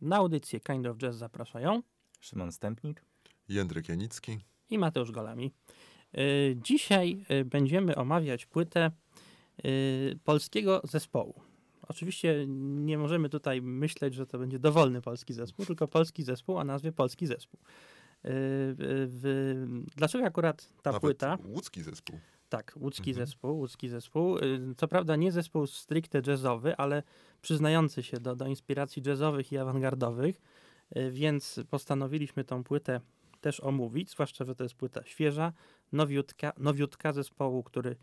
Na audycję Kind of Jazz zapraszają Szymon Stępnik. Jędryk Janicki. i Mateusz Golami. Y, Dzisiaj y, będziemy omawiać płytę y, polskiego zespołu. Oczywiście nie możemy tutaj myśleć, że to będzie dowolny polski zespół, tylko polski zespół o nazwie Polski Zespół. Y, y, w- Dlaczego akurat ta Nawet płyta? łódzki zespół. Tak, łódzki Mhm. zespół, łódzki zespół. Y, Co prawda nie zespół stricte jazzowy, ale przyznający się do, do inspiracji jazzowych i awangardowych, więc postanowiliśmy tą płytę też omówić, zwłaszcza, że to jest płyta świeża, nowiutka, nowiutka zespołu, który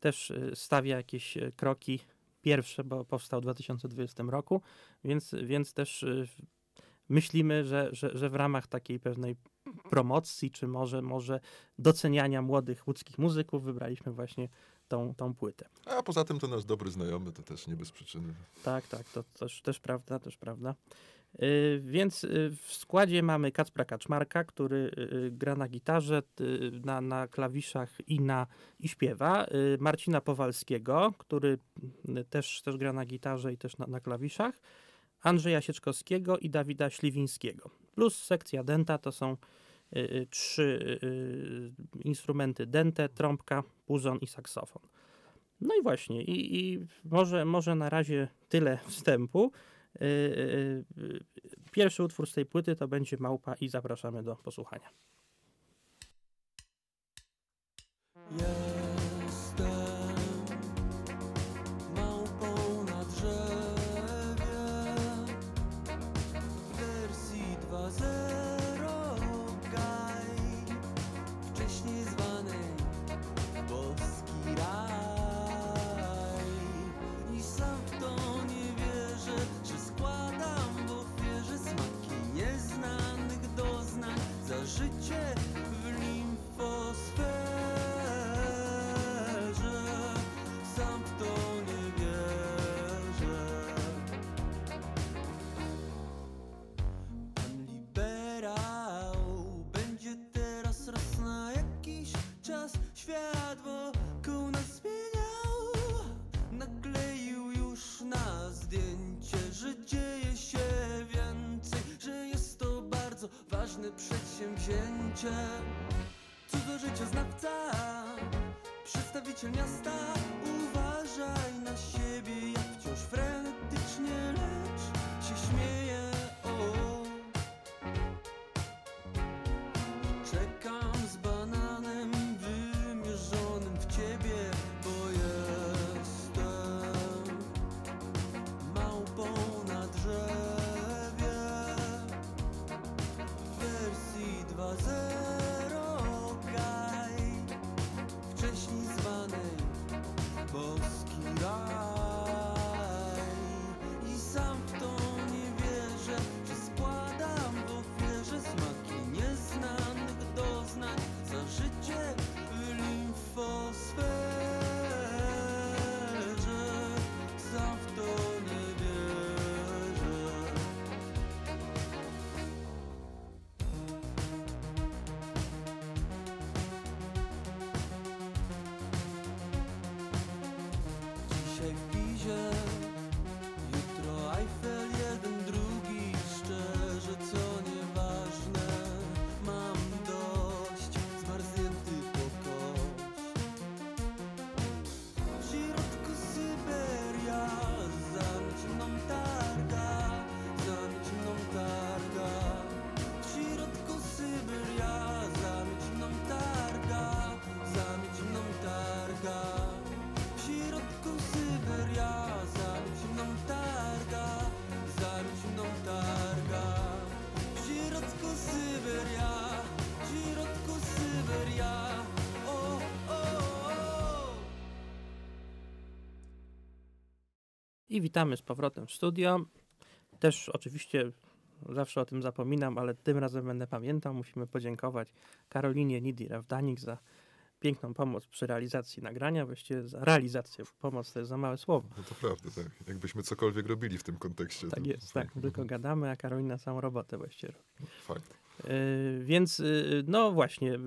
też stawia jakieś kroki pierwsze, bo powstał w 2020 roku, więc, więc też y, myślimy, że, że, że w ramach takiej pewnej promocji, czy może, może doceniania młodych łódzkich muzyków wybraliśmy właśnie tą, tą płytę. A poza tym to nasz dobry znajomy, to też nie bez przyczyny. Tak, tak, to też, też prawda, też prawda. Yy, więc yy, w składzie mamy Kacpra Kaczmarka, który yy, gra na gitarze, na, na klawiszach i, na, i śpiewa. Marcina Powalskiego, który też, też gra na gitarze i też na, na klawiszach. Andrzeja Sieczkowskiego i Dawida Śliwińskiego. Plus sekcja denta to są trzy instrumenty dente, trąbka, puzon i saksofon. No i właśnie, i, i może, może na razie tyle wstępu. Yy, yy, yy, Pierwszy utwór z tej płyty to będzie Małpa i zapraszamy do posłuchania. Jestem przedsięwzięcie. Cudzożycioznawca, przedstawiciel miasta, I witamy z powrotem w studio. Też oczywiście zawsze o tym zapominam, ale tym razem będę pamiętał. Musimy podziękować Karolinie Nidir-Ewdanik za piękną pomoc przy realizacji nagrania, właściwie za realizację, pomoc to jest za małe słowo. No to prawda, tak. Jakbyśmy cokolwiek robili w tym kontekście. Tak to- jest, tak, tylko gadamy, a Karolina całą robotę właściwie robi. Fakt. Yy, Więc yy, no właśnie,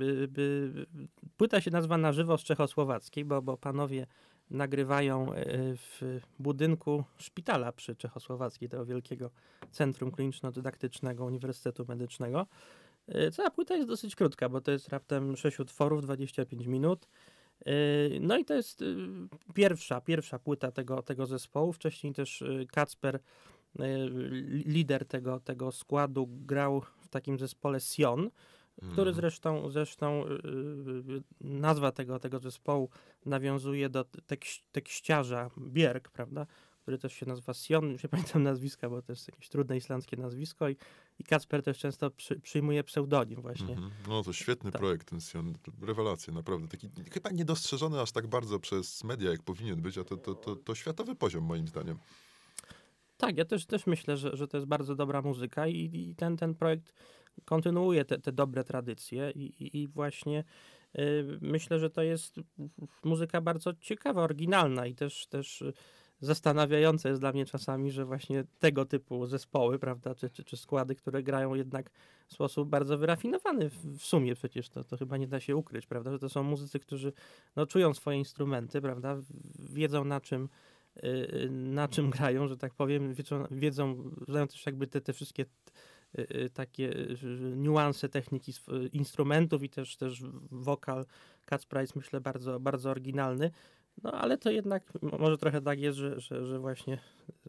płyta się nazywa na żywo z czechosłowackiej, bo, bo panowie nagrywają yy, w budynku szpitala przy Czechosłowackiej, tego wielkiego centrum kliniczno-dydaktycznego Uniwersytetu Medycznego. Yy, Cała płyta jest dosyć krótka, bo to jest raptem 6 utworów, 25 minut. No i to jest pierwsza, pierwsza płyta tego, tego zespołu. Wcześniej też Kacper, lider tego, tego składu, grał w takim zespole Sion, który Mhm. zresztą, zresztą yy, nazwa tego, tego zespołu nawiązuje do tekś, tekściarza Bierg, prawda? Który też się nazywa Sion, nie pamiętam nazwiska, bo to jest jakieś trudne islandzkie nazwisko i, i Kacper też często przy, przyjmuje pseudonim właśnie. Mhm. No to świetny Tak. projekt ten Sion. Rewelacja, naprawdę. Taki chyba niedostrzeżony aż tak bardzo przez media, jak powinien być, a to, to, to, to światowy poziom moim zdaniem. Tak, ja też, też myślę, że, że to jest bardzo dobra muzyka i, i ten, ten projekt kontynuuje te, te dobre tradycje i, i, i właśnie y, myślę, że to jest muzyka bardzo ciekawa, oryginalna i też, też y, zastanawiające jest dla mnie czasami, że właśnie tego typu zespoły, prawda, czy, czy, czy składy, które grają jednak w sposób bardzo wyrafinowany w, sumie przecież to, to chyba nie da się ukryć, prawda, że to są muzycy, którzy no, czują swoje instrumenty, prawda, wiedzą na czym y, na czym grają, że tak powiem, wiedzą, wiedzą znają też jakby te, te wszystkie y, y, takie y, niuanse techniki instrumentów i też, też wokal Kacpra jest myślę bardzo, bardzo oryginalny. No ale to jednak może trochę tak jest, że, że, że właśnie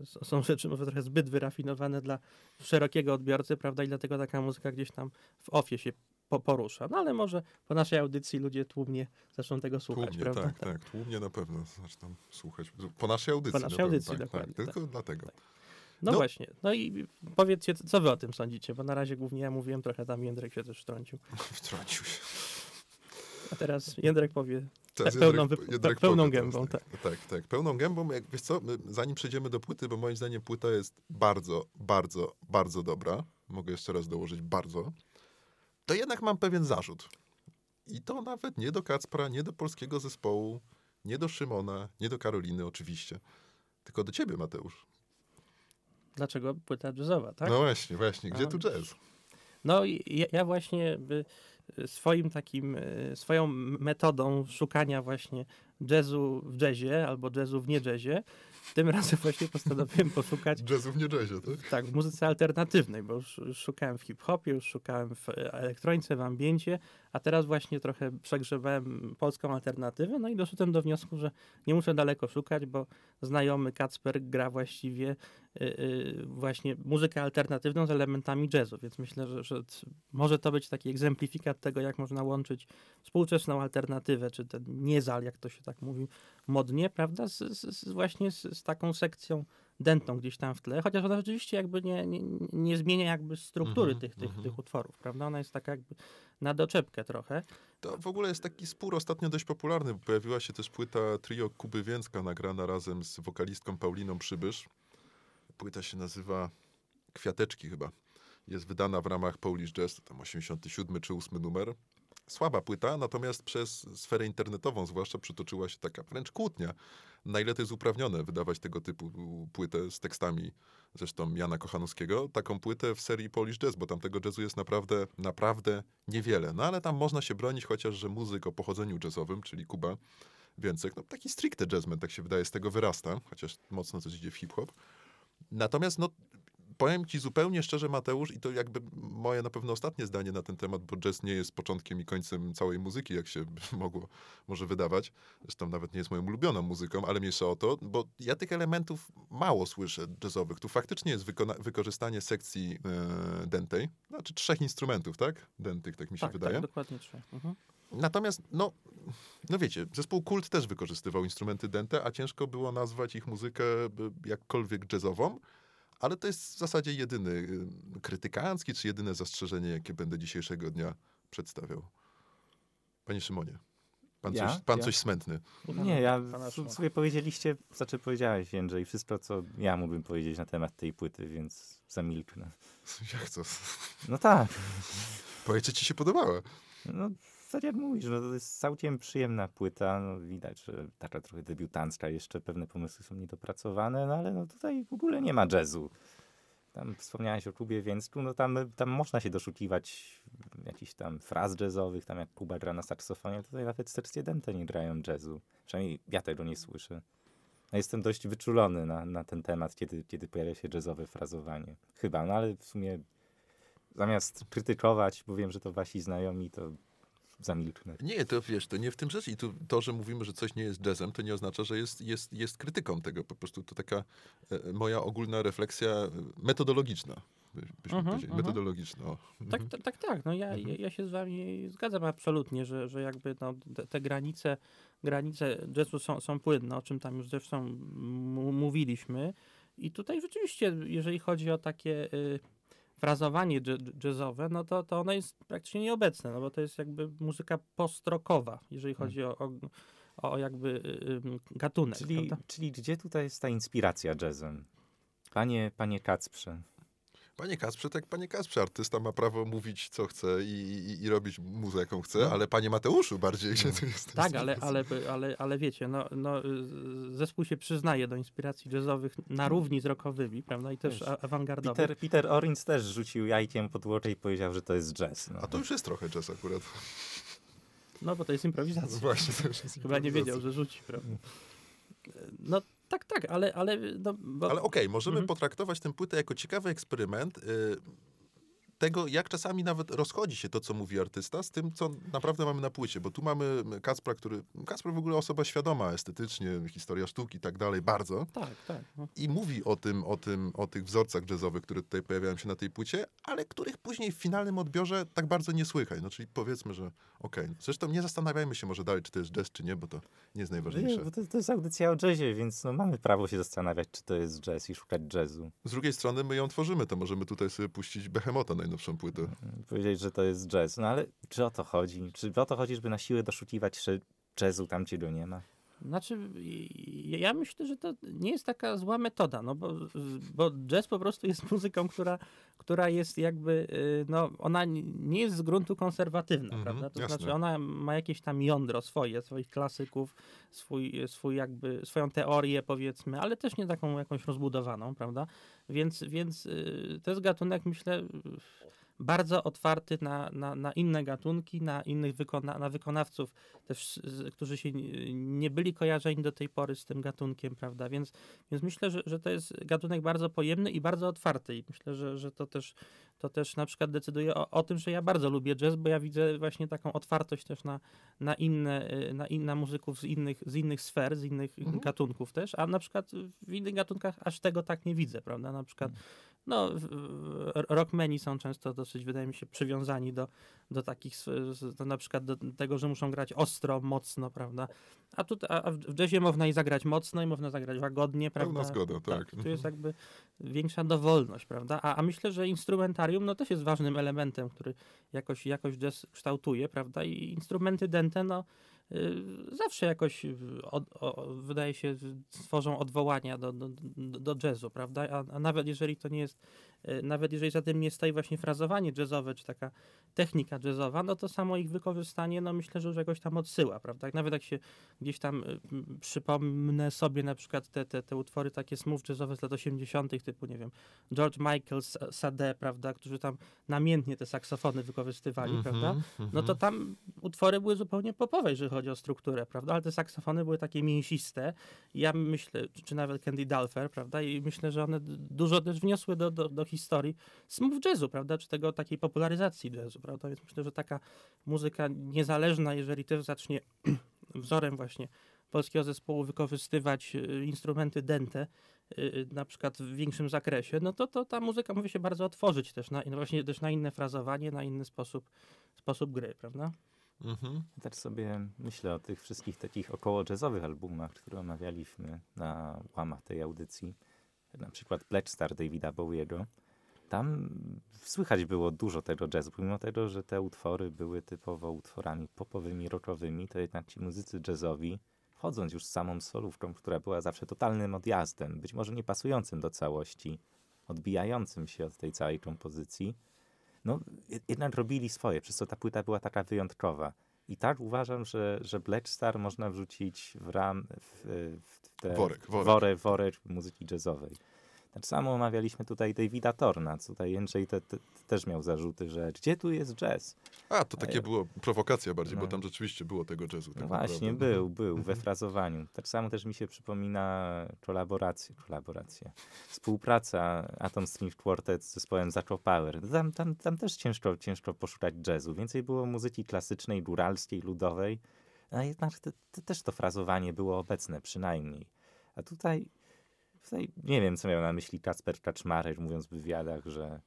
są rzeczy może trochę zbyt wyrafinowane dla szerokiego odbiorcy, prawda? I dlatego taka muzyka gdzieś tam w ofie się po, porusza. No ale może po naszej audycji ludzie tłumnie zaczną tego słuchać, Tłumnie, prawda? tak, tak. Tłumnie na pewno zaczną słuchać. Po naszej audycji. Po na naszej pewno, audycji, tak, dokładnie, Tak, tylko dlatego. No, No. właśnie. No i powiedzcie, co wy o tym sądzicie, bo na razie głównie ja mówiłem, trochę tam Jędrek się też wtrącił. Wtrącił się. A teraz Jędrek powie Teraz pełną Jędrek- pełną powie gębą, teraz, tak. tak, tak. Pełną gębą, jak wiesz co, zanim przejdziemy do płyty, bo moim zdaniem płyta jest bardzo, bardzo, bardzo dobra. Mogę jeszcze raz dołożyć bardzo. To jednak mam pewien zarzut. I to nawet nie do Kacpra, nie do polskiego zespołu, nie do Szymona, nie do Karoliny oczywiście. Tylko do ciebie, Mateusz. Dlaczego płyta jazzowa, tak? No właśnie, właśnie. Gdzie A, tu jazz? No i ja, ja właśnie by swoim takim, e, swoją metodą szukania właśnie jazzu w jazzie albo jazzu w nie jazzie, tym razem właśnie postanowiłem poszukać Jazzu w nie jazzie, tak? tak, w muzyce alternatywnej, bo już, szukałem w hip-hopie, już szukałem w e, elektronice, w ambiencie, a teraz właśnie trochę przegrzewałem polską alternatywę, no i doszedłem do wniosku, że nie muszę daleko szukać, bo znajomy Kacper gra właściwie y, y, właśnie muzykę alternatywną z elementami jazzu, więc myślę, że, że może to być taki egzemplifikat tego, jak można łączyć współczesną alternatywę, czy ten niezal, jak to się tak mówi modnie, prawda, z, z, z właśnie z, z taką sekcją dętą gdzieś tam w tle, chociaż ona rzeczywiście jakby nie, nie, nie zmienia jakby struktury Mhm, tych, tych, mhm. tych utworów, prawda? Ona jest taka jakby na doczepkę trochę. To w ogóle jest taki spór ostatnio dość popularny. bo Pojawiła się też płyta trio Kuby Więcka, nagrana razem z wokalistką Pauliną Przybysz. Płyta się nazywa Kwiateczki chyba. Jest wydana w ramach Polish Jazz, to tam 87 czy 8 numer. Słaba płyta, natomiast przez sferę internetową zwłaszcza przytoczyła się taka wręcz kłótnia, na ile to jest uprawnione wydawać tego typu płytę z tekstami zresztą Jana Kochanowskiego, taką płytę w serii Polish Jazz, bo tam tego jazzu jest naprawdę, naprawdę niewiele. No ale tam można się bronić, chociaż, że muzyk o pochodzeniu jazzowym, czyli Kuba Więcek, no taki stricte jazzman, tak się wydaje, z tego wyrasta, chociaż mocno coś idzie w hip-hop. Natomiast no, powiem ci zupełnie szczerze, Mateusz, i to jakby moje na pewno ostatnie zdanie na ten temat, bo jazz nie jest początkiem i końcem całej muzyki, jak się mogło może wydawać. Zresztą nawet nie jest moją ulubioną muzyką, ale mniejsza o to, bo ja tych elementów mało słyszę jazzowych. Tu faktycznie jest wykorzystanie sekcji e, dętej, znaczy trzech instrumentów, tak? Dętych, tak mi się tak, wydaje. tak, dokładnie trzeba. Mhm. Natomiast, no, no wiecie, zespół Kult też wykorzystywał instrumenty dęte, a ciężko było nazwać ich muzykę y, jakkolwiek jazzową, ale to jest w zasadzie jedyny y, krytykancki, czy jedyne zastrzeżenie, jakie będę dzisiejszego dnia przedstawiał. Panie Szymonie, pan, Ja? coś, pan Ja? coś smętny. Nie, ja w- Szymona. sobie powiedzieliście, znaczy powiedziałeś Jędrzej, wszystko, co ja mógłbym powiedzieć na temat tej płyty, więc zamilknę. Jak to? No tak, Powiedz, czy ci się podobała? no tak jak mówisz, no to jest całkiem przyjemna płyta. No, widać, że taka trochę debiutancka, jeszcze pewne pomysły są niedopracowane, no ale no tutaj w ogóle nie ma jazzu. Tam wspomniałeś o klubie Więcku, no tam, tam można się doszukiwać jakichś tam fraz jazzowych, tam jak Kuba gra na saksofonie, tutaj nawet sekcje dente nie grają jazzu. Przynajmniej ja tego nie słyszę. No jestem dość wyczulony na, na ten temat, kiedy, kiedy pojawia się jazzowe frazowanie. Chyba, no ale w sumie zamiast krytykować, bo wiem, że to wasi znajomi, to zamilknę. Nie, to wiesz, to nie w tym rzecz. I tu, to, że mówimy, że coś nie jest jazzem, to nie oznacza, że jest, jest, jest krytyką tego. Po prostu to taka e, moja ogólna refleksja e, metodologiczna. by- Byśmy Mhm, powiedzieli. mhm. Metodologiczna. O. Tak, Mhm. tak, tak, tak. No ja, ja, ja się z wami zgadzam absolutnie, że, że jakby no, te, granice, granice jazzu są, są płynne, o czym tam już zresztą mówiliśmy. I tutaj rzeczywiście, jeżeli chodzi o takie y, frazowanie jazzowe, no to, to ono jest praktycznie nieobecne, no bo to jest jakby muzyka postrokowa, jeżeli chodzi o, o, o jakby y, gatunek. Czyli, prawda? czyli gdzie tutaj jest ta inspiracja jazzem? Panie, panie Kacprze, Panie Kasprze, tak panie Kasprze, artysta ma prawo mówić co chce i, i, i robić muzę jaką chce, No. ale panie Mateuszu bardziej, gdzie tu jest Tak, ale, ale, ale, ale wiecie, no, no, zespół się przyznaje do inspiracji jazzowych na równi z rockowymi, prawda, i też Wiesz, awangardowych. Peter, Peter Orins też rzucił jajkiem pod łocze i powiedział, że to jest jazz. No. A to już jest trochę jazz akurat. No bo to jest improwizacja. Właśnie, to już jest Chyba nie wiedział, że rzuci, prawda. No tak, tak, ale, ale, no, bo, Ale okej, możemy Mhm. potraktować tę płytę jako ciekawy eksperyment y, tego, jak czasami nawet rozchodzi się to, co mówi artysta, z tym, co naprawdę mamy na płycie. Bo tu mamy Kacpra, który... Kacper w ogóle osoba świadoma estetycznie, historia sztuki i tak dalej, bardzo. tak, tak. No. I mówi o tym, o tym, o tych wzorcach jazzowych, które tutaj pojawiają się na tej płycie, ale których później w finalnym odbiorze tak bardzo nie słychać. No czyli powiedzmy, że okej. No, Zresztą nie zastanawiajmy się może dalej, czy to jest jazz, czy nie, bo to nie jest Nie, najważniejsze. bo to, to jest audycja o jazzie, więc no, mamy prawo się zastanawiać, czy to jest jazz i szukać jazzu. Z drugiej strony my ją tworzymy, to możemy tutaj sobie puścić Behemota, najnowszą płytę. Powiedzieć, że to jest jazz. No ale czy o to chodzi? Czy o to chodzi, żeby na siłę doszukiwać się jazzu tam, gdzie nie ma? Znaczy, ja- myślę, że to nie jest taka zła metoda, no bo, bo jazz po prostu jest muzyką, która, która jest jakby, y, no ona nie jest z gruntu konserwatywna, Mhm, prawda? To jasne. znaczy ona ma jakieś tam jądro swoje, swoich klasyków, swój, swój jakby, swoją teorię powiedzmy, ale też nie taką jakąś rozbudowaną, prawda? Więc, więc y, to jest gatunek, myślę, bardzo otwarty na, na, na inne gatunki, na innych wykona, na wykonawców też, którzy się nie- byli kojarzeni do tej pory z tym gatunkiem, prawda? Więc, więc myślę, że, że to jest gatunek bardzo pojemny i bardzo otwarty i myślę, że, że to, też, to też na przykład decyduje o, o tym, że ja bardzo lubię jazz, bo ja widzę właśnie taką otwartość też na, na inne, y, na inne muzyków z innych, z innych sfer, z innych Mhm. gatunków też, a na przykład w innych gatunkach aż tego tak nie widzę, prawda? Na przykład no, rockmeni są często dosyć, wydaje mi się, przywiązani do, do takich, do, na przykład do tego, że muszą grać ostro, mocno, prawda? A, tu, a w jazzie można i zagrać mocno, i można zagrać łagodnie, prawda? Pełna zgoda, tak. Tu jest jakby większa dowolność, prawda? A, a myślę, że instrumentarium no, też jest ważnym elementem, który jakoś, jakoś jazz kształtuje, prawda? I instrumenty dente, no, zawsze jakoś y, od, o, wydaje się stworzą odwołania do, do, do jazzu, prawda? A, a nawet jeżeli to nie jest, y, nawet jeżeli za tym nie stoi właśnie frazowanie jazzowe, czy taka technika jazzowa, no to samo ich wykorzystanie, no myślę, że już jakoś tam odsyła, prawda? Nawet jak się gdzieś tam y, przypomnę sobie na przykład te, te, te utwory takie smooth jazzowe z lat 80., typu, nie wiem, George Michael, Sade, prawda, którzy tam namiętnie te saksofony wykorzystywali, Mhm, prawda? No to tam utwory były zupełnie popowe, jeżeli chodzi o strukturę, prawda? Ale te saksofony były takie mięsiste. Ja myślę, czy- nawet Candy Dulfer, prawda? I myślę, że one dużo też wniosły do, do, do historii smooth jazzu, prawda? Czy tego takiej popularyzacji jazzu, prawda? Więc myślę, że taka muzyka niezależna, jeżeli też zacznie wzorem właśnie polskiego zespołu wykorzystywać y, instrumenty dente, y, na przykład w większym zakresie, no to, to ta muzyka może się bardzo otworzyć też na, właśnie też na inne frazowanie, na inny sposób, sposób gry, prawda? Mhm. Ja Też sobie myślę o tych wszystkich takich około jazzowych albumach, które omawialiśmy na łamach tej audycji. Na przykład Pledge Star Davida Bowiego. Tam słychać było dużo tego jazzu, pomimo tego, że te utwory były typowo utworami popowymi, rockowymi, to jednak ci muzycy jazzowi, wchodząc już z samą solówką, która była zawsze totalnym odjazdem, być może nie pasującym do całości, odbijającym się od tej całej kompozycji, no je- jednak robili swoje, przez co ta płyta była taka wyjątkowa. I tak uważam, że, że Black Star można wrzucić w ram, w, w te Worek, worek. worek, worek muzyki jazzowej. Tak samo omawialiśmy tutaj Davida Torna. Tutaj Jędrzej te, te, też miał zarzuty, że gdzie tu jest jazz? A, to takie ja- było prowokacja bardziej, bo No. tam rzeczywiście było tego jazzu. Tak No właśnie, był, był, we frazowaniu. Tak samo też mi się przypomina kolaboracje, kolaboracje. Współpraca Atom String Quartet z zespołem Zacho Power. Tam, tam, tam też ciężko, ciężko poszukać jazzu. Więcej było muzyki klasycznej, góralskiej, ludowej. A jednak te, te, też to frazowanie było obecne przynajmniej. A tutaj nie wiem, co miał na myśli Kacper Kaczmarek, mówiąc w wywiadach, że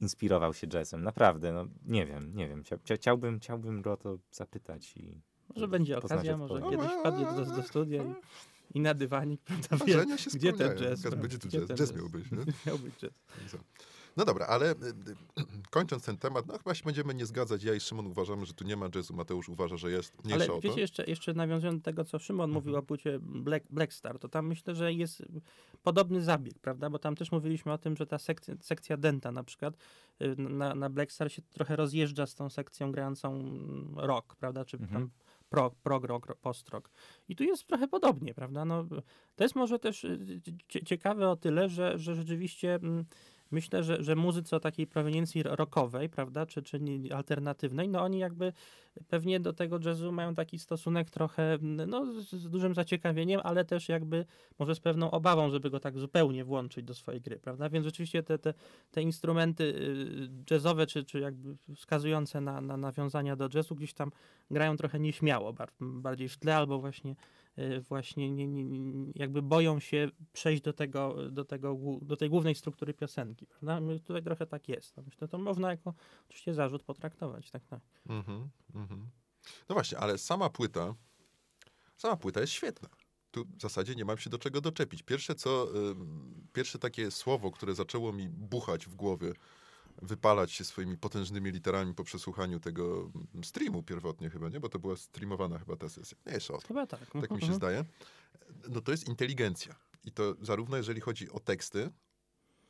inspirował się jazzem. Naprawdę, no nie wiem, nie wiem. Chcia, chcia, chciałbym, chciałbym go o to zapytać i Może będzie okazja, może odpowiedź. kiedyś wpadnie do, do studia i, i na dywanik, prawda, wie, się gdzie ten jazz. Będzie tu jazz. ten Jazz miał być, nie? Miał być jazz. No dobra, ale y, y, kończąc ten temat, no chyba się będziemy nie zgadzać. Ja i Szymon uważamy, że tu nie ma jazzu. Mateusz uważa, że jest. Mniejsza Ale o to. wiecie, jeszcze, jeszcze nawiązując do tego, co Szymon mówił o płycie Black, Black Star, to tam myślę, że jest podobny zabieg, prawda? Bo tam też mówiliśmy o tym, że ta sekcja, sekcja denta na przykład y, na, na Black Star się trochę rozjeżdża z tą sekcją grającą rock, prawda? Czy Mhm. tam prog, prog rock, ro- post rock. I tu jest trochę podobnie, prawda? No, to jest może też cie- ciekawe o tyle, że, że rzeczywiście mm, myślę, że, że muzycy o takiej proweniencji rockowej, prawda, czy, czy alternatywnej, no oni jakby pewnie do tego jazzu mają taki stosunek trochę, mm, no z, dużym zaciekawieniem, ale też jakby może z pewną obawą, żeby go tak zupełnie włączyć do swojej gry, prawda? Więc rzeczywiście te, te, te instrumenty y, jazzowe, czy, czy jakby wskazujące na, na nawiązania do jazzu gdzieś tam grają trochę nieśmiało, bar, bardziej w tle albo właśnie właśnie nie, nie, jakby boją się przejść do tego, do tego, do tej głównej struktury piosenki, prawda? Tutaj trochę tak jest. No Myślę, to można jako oczywiście zarzut potraktować, tak, tak. Mhm, mhm. No właśnie, ale sama płyta, sama płyta jest świetna. Tu w zasadzie nie mam się do czego doczepić. Pierwsze co, ym, pierwsze takie słowo, które zaczęło mi buchać w głowie, wypalać się swoimi potężnymi literami po przesłuchaniu tego streamu pierwotnie chyba, nie? Bo to była streamowana chyba ta sesja. Nie, jeszcze o tym. Chyba tak. Tak mi się Mhm. zdaje. No to jest inteligencja. I to zarówno jeżeli chodzi o teksty,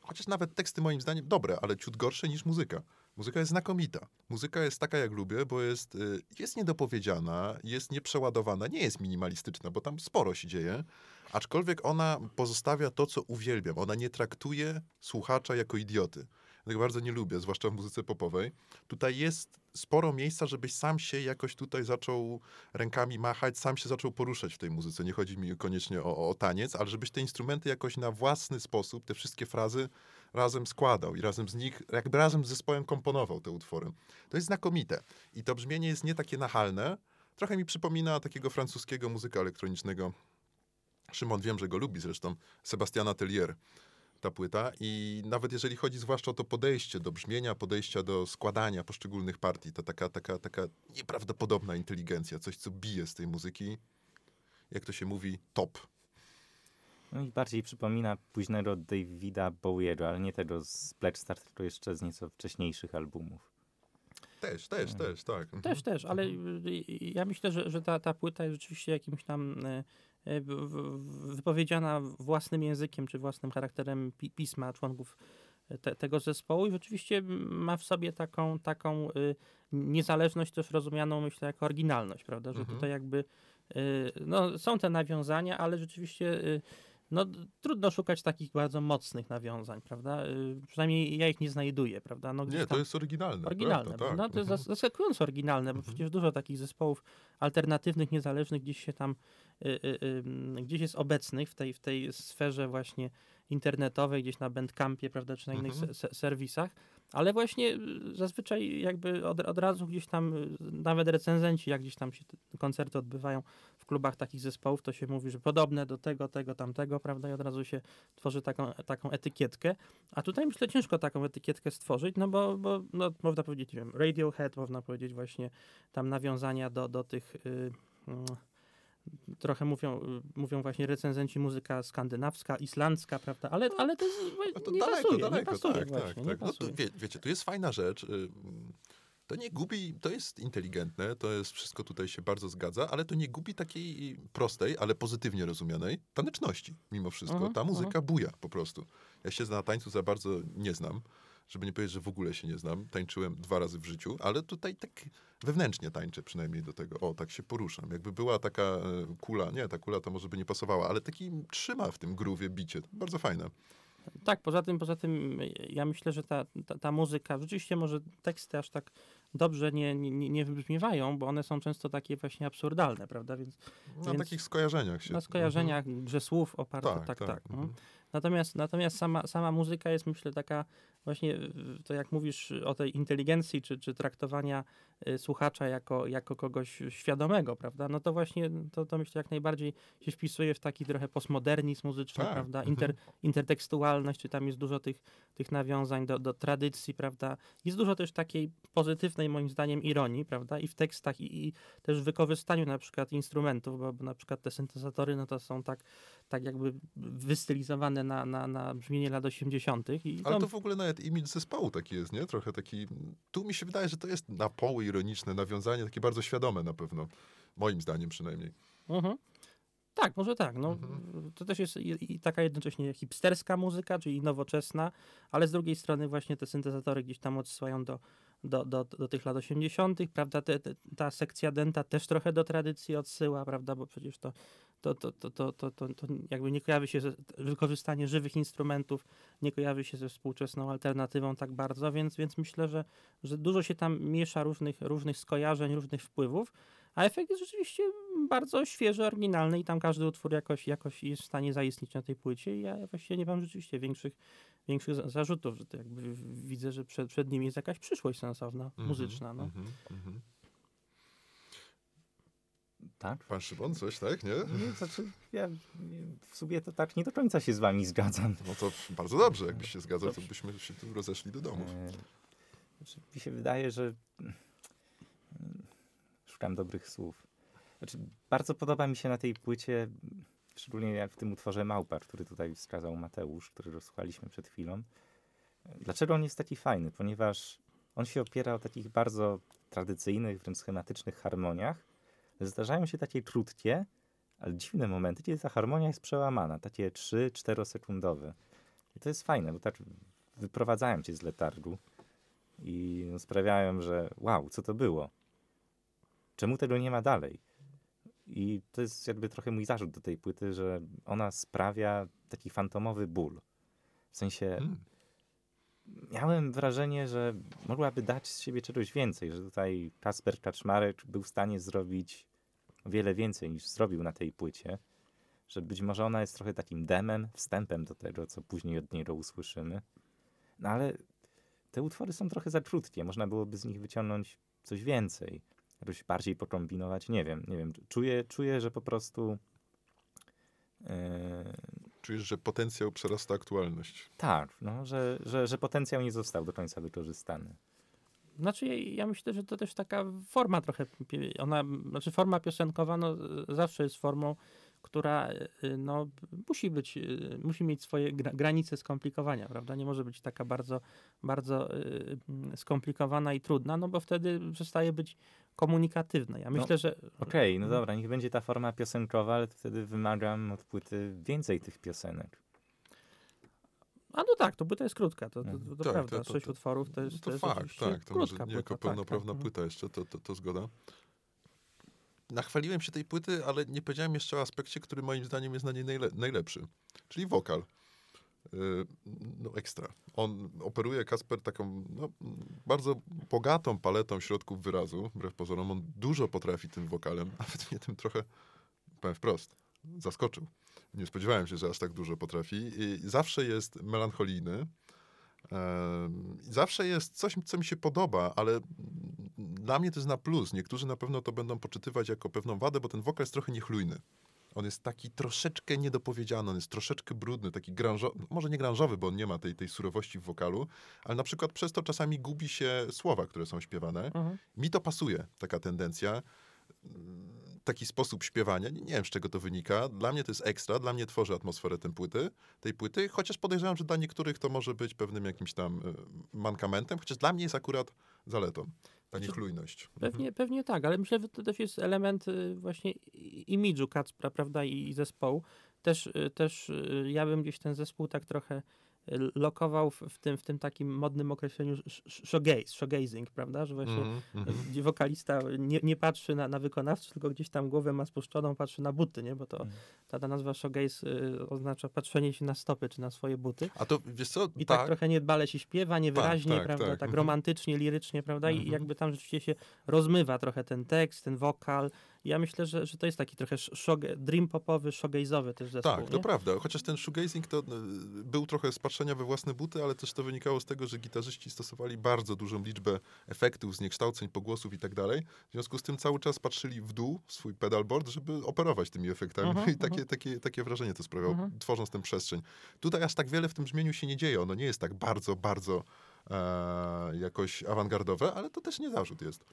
chociaż nawet teksty moim zdaniem dobre, ale ciut gorsze niż muzyka. Muzyka jest znakomita. Muzyka jest taka, jak lubię, bo jest, y, jest niedopowiedziana, jest nieprzeładowana, nie jest minimalistyczna, bo tam sporo się dzieje, aczkolwiek ona pozostawia to, co uwielbiam. Ona nie traktuje słuchacza jako idioty. Tego bardzo nie lubię, zwłaszcza w muzyce popowej. Tutaj jest sporo miejsca, żebyś sam się jakoś tutaj zaczął rękami machać, sam się zaczął poruszać w tej muzyce. Nie chodzi mi koniecznie o, o taniec, ale żebyś te instrumenty jakoś na własny sposób, te wszystkie frazy razem składał i razem z nich, jakby razem z zespołem komponował te utwory. To jest znakomite. I to brzmienie jest nie takie nachalne. Trochę mi przypomina takiego francuskiego muzyka elektronicznego. Szymon, wiem, że go lubi zresztą, Sebastiana Tellier ta płyta i nawet jeżeli chodzi zwłaszcza o to podejście do brzmienia, podejścia do składania poszczególnych partii, to taka, taka, taka nieprawdopodobna inteligencja, coś co bije z tej muzyki, jak to się mówi, top. No i bardziej przypomina późnego Davida Bowiego, ale nie tego z Black Star, tylko jeszcze z nieco wcześniejszych albumów. Też, też, też, tak. Mhm. Też, też, ale y, y, ja myślę, że, że ta, ta płyta jest rzeczywiście jakimś tam y, wypowiedziana własnym językiem, czy własnym charakterem pi- pisma członków te, tego zespołu i rzeczywiście ma w sobie taką, taką niezależność też rozumianą, myślę, jako oryginalność, prawda, że Mhm. tutaj jakby no, są te nawiązania, ale rzeczywiście no, trudno szukać takich bardzo mocnych nawiązań, prawda, y, przynajmniej ja ich nie znajduję, prawda, no, Nie, to jest oryginalne. Oryginalne, prawda, prawda? tak. To jest zas- zaskakująco oryginalne, bo Mhm. przecież dużo takich zespołów alternatywnych, niezależnych gdzieś się tam, y, y, y, gdzieś jest obecnych w tej, w tej sferze właśnie internetowej, gdzieś na Bandcampie, prawda, czy na innych Mhm. se- se- serwisach, ale właśnie y, zazwyczaj jakby od, od razu gdzieś tam, y, nawet recenzenci, jak gdzieś tam się koncerty odbywają w klubach takich zespołów, to się mówi, że podobne do tego, tego, tamtego, prawda, i od razu się tworzy taką, taką etykietkę. A tutaj myślę ciężko taką etykietkę stworzyć, no bo, bo no, można powiedzieć, nie wiem, Radiohead, można powiedzieć właśnie tam nawiązania do, do tych... y, mm, Trochę mówią, mówią właśnie recenzenci muzyka skandynawska, islandzka, prawda? Ale, ale to, jest, No to nie daleko, pasuje, daleko, nie pasuje tak, właśnie, tak, nie tak. No to, wie, wiecie, tu jest fajna rzecz. y, To nie gubi, to jest inteligentne, to jest wszystko tutaj się bardzo zgadza, ale to nie gubi takiej prostej, ale pozytywnie rozumianej taneczności mimo wszystko. Mhm, Ta muzyka buja po prostu. Ja się na tańcu za bardzo nie znam, żeby nie powiedzieć, że w ogóle się nie znam. Tańczyłem dwa razy w życiu, ale tutaj tak wewnętrznie tańczę przynajmniej do tego. O, tak się poruszam. Jakby była taka e, kula, nie, ta kula to może by nie pasowała, ale taki trzyma w tym groowie bicie. Bardzo fajne. Tak, poza tym, poza tym ja myślę, że ta, ta, ta muzyka, rzeczywiście może teksty aż tak dobrze nie, nie, nie- wybrzmiewają, bo one są często takie właśnie absurdalne, prawda? Więc Na Więc takich skojarzeniach się. na skojarzeniach, grze słów oparte, Mhm. tak, tak. no. mhm. Natomiast, natomiast sama, sama muzyka jest, myślę, taka właśnie, to jak mówisz o tej inteligencji, czy, czy traktowania y, słuchacza jako, jako kogoś świadomego, prawda? No to właśnie, to, to myślę jak najbardziej się wpisuje w taki trochę postmodernizm muzyczny, Tak, prawda? mhm. Inter, intertekstualność, czy tam jest dużo tych, tych nawiązań do, do tradycji, prawda? Jest dużo też takiej pozytywnej, moim zdaniem, ironii, prawda? I w tekstach, i, i też w wykorzystaniu na przykład instrumentów, bo, bo na przykład te syntezatory, no to są tak, tak jakby wystylizowane na, na, na brzmienie lat 80. I Ale to, to w ogóle nawet imidż zespołu taki jest, nie? Trochę taki... Tu mi się wydaje, że to jest na poły ironiczne nawiązanie, takie bardzo świadome na pewno. Moim zdaniem przynajmniej. Mhm. Tak, może tak. No, Mhm. To też jest i, i taka jednocześnie hipsterska muzyka, czyli nowoczesna, ale z drugiej strony właśnie te syntezatory gdzieś tam odsyłają do, do, do, do tych lat 80., prawda? Te, te, ta sekcja denta też trochę do tradycji odsyła, prawda? Bo przecież to, to, to, to, to, to, to, to jakby nie kojarzy się ze, wykorzystanie żywych instrumentów, nie kojarzy się ze współczesną alternatywą tak bardzo, więc, więc myślę, że, że dużo się tam miesza różnych, różnych skojarzeń, różnych wpływów. A efekt jest rzeczywiście bardzo świeży, oryginalny i tam każdy utwór jakoś, jakoś jest w stanie zaistnieć na tej płycie i ja właściwie nie mam rzeczywiście większych, większych za- zarzutów, że to jakby widzę, że przed, przed nimi jest jakaś przyszłość sensowna, Mhm, muzyczna. No. mhm, mhm. Tak? Pan Szymon, coś, tak? Nie? Nie, znaczy, ja w sumie to tak nie do końca się z wami zgadzam. No to bardzo dobrze, jakbyś się zgadzał, to byśmy się tu rozeszli do domu. E, Znaczy, mi się wydaje, że mm, szukam dobrych słów. Znaczy, bardzo podoba mi się na tej płycie, szczególnie jak w tym utworze Małpa, który tutaj wskazał Mateusz, który rozsłuchaliśmy przed chwilą. Dlaczego on jest taki fajny? Ponieważ on się opiera o takich bardzo tradycyjnych, wręcz schematycznych harmoniach. Zdarzają się takie krótkie, ale dziwne momenty, kiedy ta harmonia jest przełamana, takie 3-4 sekundowe. I to jest fajne, bo tak wyprowadzają cię z letargu i sprawiają, że wow, co to było? Czemu tego nie ma dalej? I to jest jakby trochę mój zarzut do tej płyty, że ona sprawia taki fantomowy ból. W sensie Hmm. Miałem wrażenie, że mogłaby dać z siebie czegoś więcej, że tutaj Kasper Kaczmarek był w stanie zrobić wiele więcej niż zrobił na tej płycie, że być może ona jest trochę takim demem, wstępem do tego, co później od niego usłyszymy. No ale te utwory są trochę za krótkie, można byłoby z nich wyciągnąć coś więcej, jakoś bardziej pokombinować, nie wiem, nie wiem. Czuję, czuję że po prostu e, Czujesz, że potencjał przerasta aktualność. tak, no, że, że, że potencjał nie został do końca wykorzystany. Znaczy ja, myślę, że to też taka forma trochę, ona, znaczy forma piosenkowa no, zawsze jest formą, która y, no, musi być, y, musi mieć swoje gra, granice skomplikowania, prawda? Nie może być taka bardzo, bardzo y, skomplikowana i trudna, no bo wtedy przestaje być komunikatywna. Ja myślę, że Okej, no dobra, niech będzie ta forma piosenkowa, ale to wtedy wymagam od płyty więcej tych piosenek. A no tak, to płyta jest krótka, to, to, to, to Tak, prawda. to- to- Sześć to- utworów to jest, No to, jest fakt, oczywiście tak. To krótka nie jako płyta, tak, pełnoprawna tak, płyta jeszcze, to, to, to zgoda. Nachwaliłem się tej płyty, ale nie powiedziałem jeszcze o aspekcie, który moim zdaniem jest na niej najle najlepszy, czyli wokal. No ekstra. On operuje, Kasper, taką no, bardzo bogatą paletą środków wyrazu, wbrew pozorom. On dużo potrafi tym wokalem, nawet mnie tym trochę, powiem wprost, zaskoczył. Nie spodziewałem się, że aż tak dużo potrafi. I zawsze jest melancholijny. Em, Zawsze jest coś, co mi się podoba, ale dla mnie to jest na plus. Niektórzy na pewno to będą poczytywać jako pewną wadę, bo ten wokal jest trochę niechlujny. On jest taki troszeczkę niedopowiedziany, on jest troszeczkę brudny, taki grunge'owy, może nie grunge'owy, bo on nie ma tej, tej surowości w wokalu, ale na przykład przez to czasami gubi się słowa, które są śpiewane. Mhm. Mi to pasuje, taka tendencja, taki sposób śpiewania. Nie, nie wiem, z czego to wynika. Dla mnie to jest ekstra, dla mnie tworzy atmosferę tej płyty, tej płyty, chociaż podejrzewam, że dla niektórych to może być pewnym jakimś tam y, mankamentem, chociaż dla mnie jest akurat zaletą. Ta Znaczy, niechlujność. Pewnie, pewnie tak, ale myślę, że to też jest element y, właśnie i- imidżu Kacpra, prawda, i, i zespołu. Też, y, też y, ja bym gdzieś ten zespół tak trochę lokował w, w, tym, w tym takim modnym określeniu sh- sh- shoegaze, shoegazing, prawda? Że właśnie mhm. gdzie wokalista nie, nie patrzy na, na wykonawcę, tylko gdzieś tam głowę ma spuszczoną, patrzy na buty, nie? Bo to Mhm. ta, ta nazwa shoegaze y, oznacza patrzenie się na stopy czy na swoje buty. A to wiesz co? I tak, trochę niedbale się śpiewa, niewyraźnie, tak, prawda? tak. Tak, Mhm. romantycznie, lirycznie, prawda? I Mhm. jakby tam rzeczywiście się rozmywa trochę ten tekst, ten wokal. Ja myślę, że, że to jest taki trochę shoge, dream popowy, shoegaze'owy też zespół, Tak, to nie? prawda. Chociaż ten shoegazing to y, był trochę z patrzenia we własne buty, ale też to wynikało z tego, że gitarzyści stosowali bardzo dużą liczbę efektów, zniekształceń, pogłosów i tak dalej. W związku z tym cały czas patrzyli w dół w swój pedalboard, żeby operować tymi efektami. Mhm, I takie, mhm. takie, takie wrażenie to sprawiało, Mhm. tworząc tę przestrzeń. Tutaj aż tak wiele w tym brzmieniu się nie dzieje. Ono nie jest tak bardzo, bardzo e, jakoś awangardowe, ale to też nie zarzut jest.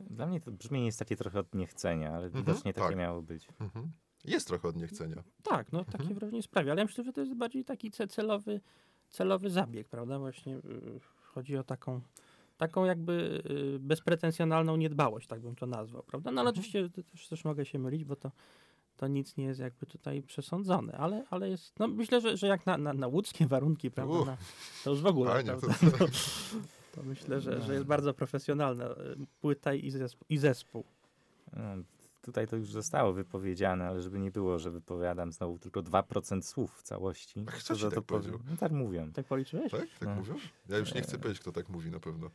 Dla mnie to brzmienie jest takie trochę od niechcenia, ale Mhm, widocznie takie tak. miało być. Mhm. Jest trochę od niechcenia. Tak, no takie Mhm. wrażenie sprawia, ale ja myślę, że to jest bardziej taki ce- celowy, celowy zabieg, prawda? Właśnie y, chodzi o taką, taką jakby y, bezpretensjonalną niedbałość, tak bym to nazwał, prawda? No ale Mhm. oczywiście też, też mogę się mylić, bo to, to nic nie jest jakby tutaj przesądzone, ale, ale jest, no myślę, że, że jak na, na, na łódzkie warunki, prawda? Na, to już w ogóle, Fajnie, prawda? to- To, to myślę, że, że jest bardzo profesjonalna y, płyta i zespół. I zespół. No, tutaj to już zostało wypowiedziane, ale żeby nie było, że wypowiadam znowu tylko 2% słów w całości. To kto ci za tak to powiem- powiedział? No tak mówią. Tak policzyłeś? Tak? Tak No. mówią? Ja już nie chcę E. powiedzieć, kto tak mówi na pewno.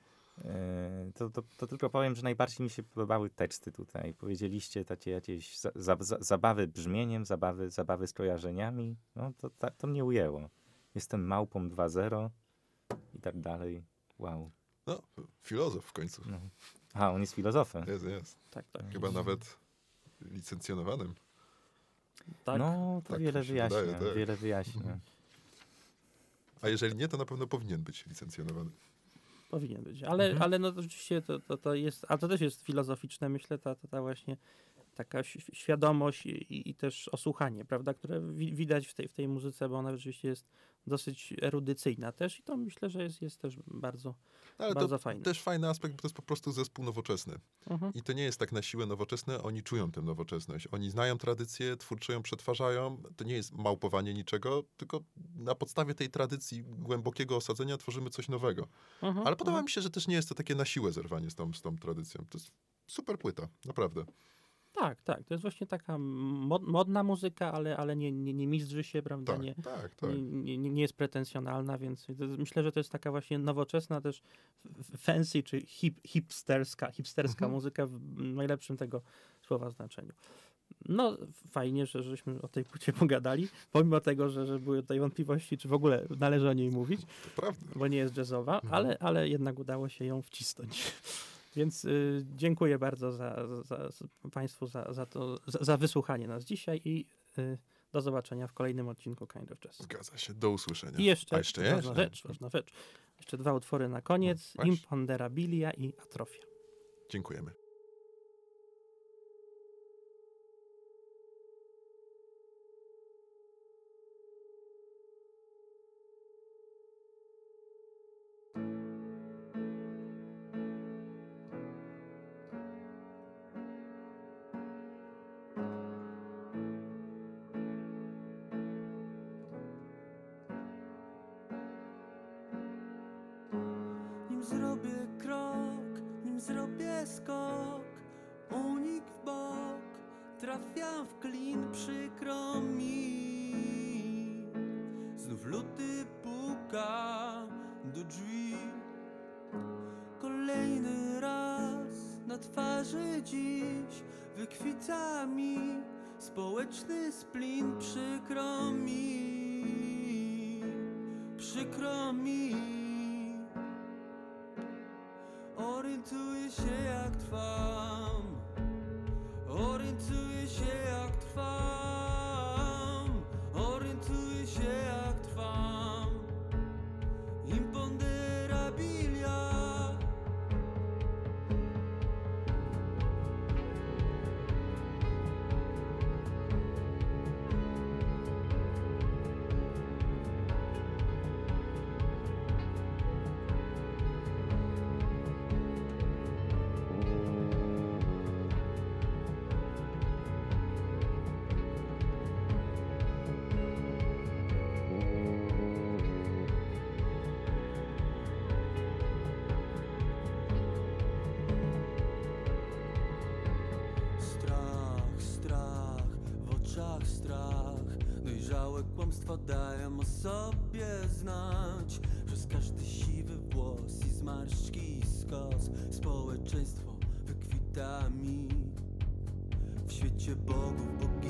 E, To, to, to tylko powiem, że najbardziej mi się podobały teksty tutaj. Powiedzieliście takie jakieś za, za, za, zabawy brzmieniem, zabawy, zabawy skojarzeniami. No to, ta, to mnie ujęło. Jestem małpą 2.0 i tak dalej. Wow. No, filozof w końcu. No. A, on jest filozofem. Jest, jest. Tak, tak. Chyba nawet licencjonowanym. tak. No, to tak wiele wyjaśnia. wydaje, tak. Wiele wyjaśnia. A jeżeli nie, to na pewno powinien być licencjonowany. Powinien być, ale, Mhm. ale no to rzeczywiście to, to, to jest, a to też jest filozoficzne, myślę, ta, ta, ta właśnie taka świadomość i, i też osłuchanie, prawda, które wi- widać w tej, w tej muzyce, bo ona rzeczywiście jest dosyć erudycyjna też i to myślę, że jest, jest też bardzo, ale bardzo to fajne. też fajny aspekt, bo to jest po prostu zespół nowoczesny. Mhm. I to nie jest tak na siłę nowoczesne, oni czują tę nowoczesność. Oni znają tradycję, twórczo ją przetwarzają. To nie jest małpowanie niczego, tylko na podstawie tej tradycji głębokiego osadzenia tworzymy coś nowego. Mhm. Ale podoba Mhm. mi się, że też nie jest to takie na siłę zerwanie z tą, z tą tradycją. To jest super płyta, naprawdę. Tak, tak, to jest właśnie taka mod, modna muzyka, ale, ale nie, nie, nie mistrzy się, prawda, Tak, nie, tak, tak. nie, nie, nie jest pretensjonalna, więc myślę, że to jest taka właśnie nowoczesna też fancy czy hip, hipsterska, hipsterska Mhm. muzyka w najlepszym tego słowa znaczeniu. No fajnie, że żeśmy o tej płycie pogadali, pomimo tego, że, że były tutaj wątpliwości, czy w ogóle należy o niej mówić, bo nie jest jazzowa, Mhm. ale, ale jednak udało się ją wcisnąć. Więc y, dziękuję bardzo za, za, za Państwu za, za, to, za, wysłuchanie nas dzisiaj i y, do zobaczenia w kolejnym odcinku Kind of Jazz. Zgadza się. Do usłyszenia. I jeszcze, A jeszcze ważna jeszcze. rzecz, ważna rzecz. Jeszcze dwa utwory na koniec. No. Imponderabilia i Atrofia. Dziękujemy. Dziś Wykwita mi społeczny splin Przykro mi, przykro mi. Orientuję się jak trwam. Orientuję się jak trwam oczach strach. Dojrzałe kłamstwa dają o sobie znać. Przez każdy siwy włos i zmarszczki i skos Społeczeństwo wykwita mi W świecie bogów, bogów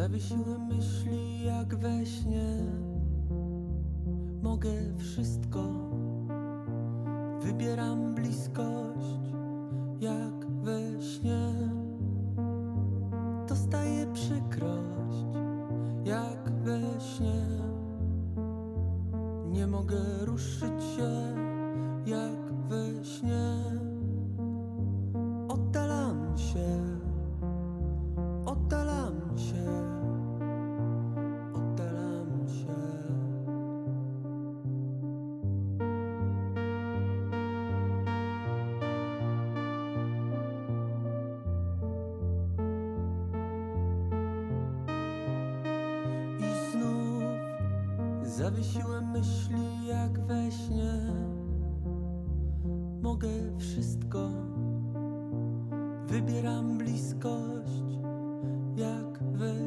Zawiesiły myśli jak we śnie. Mogę wszystko. Wybieram bliskość jak we śnie zawiesiłem myśli jak we śnie. Mogę wszystko, wybieram bliskość jak we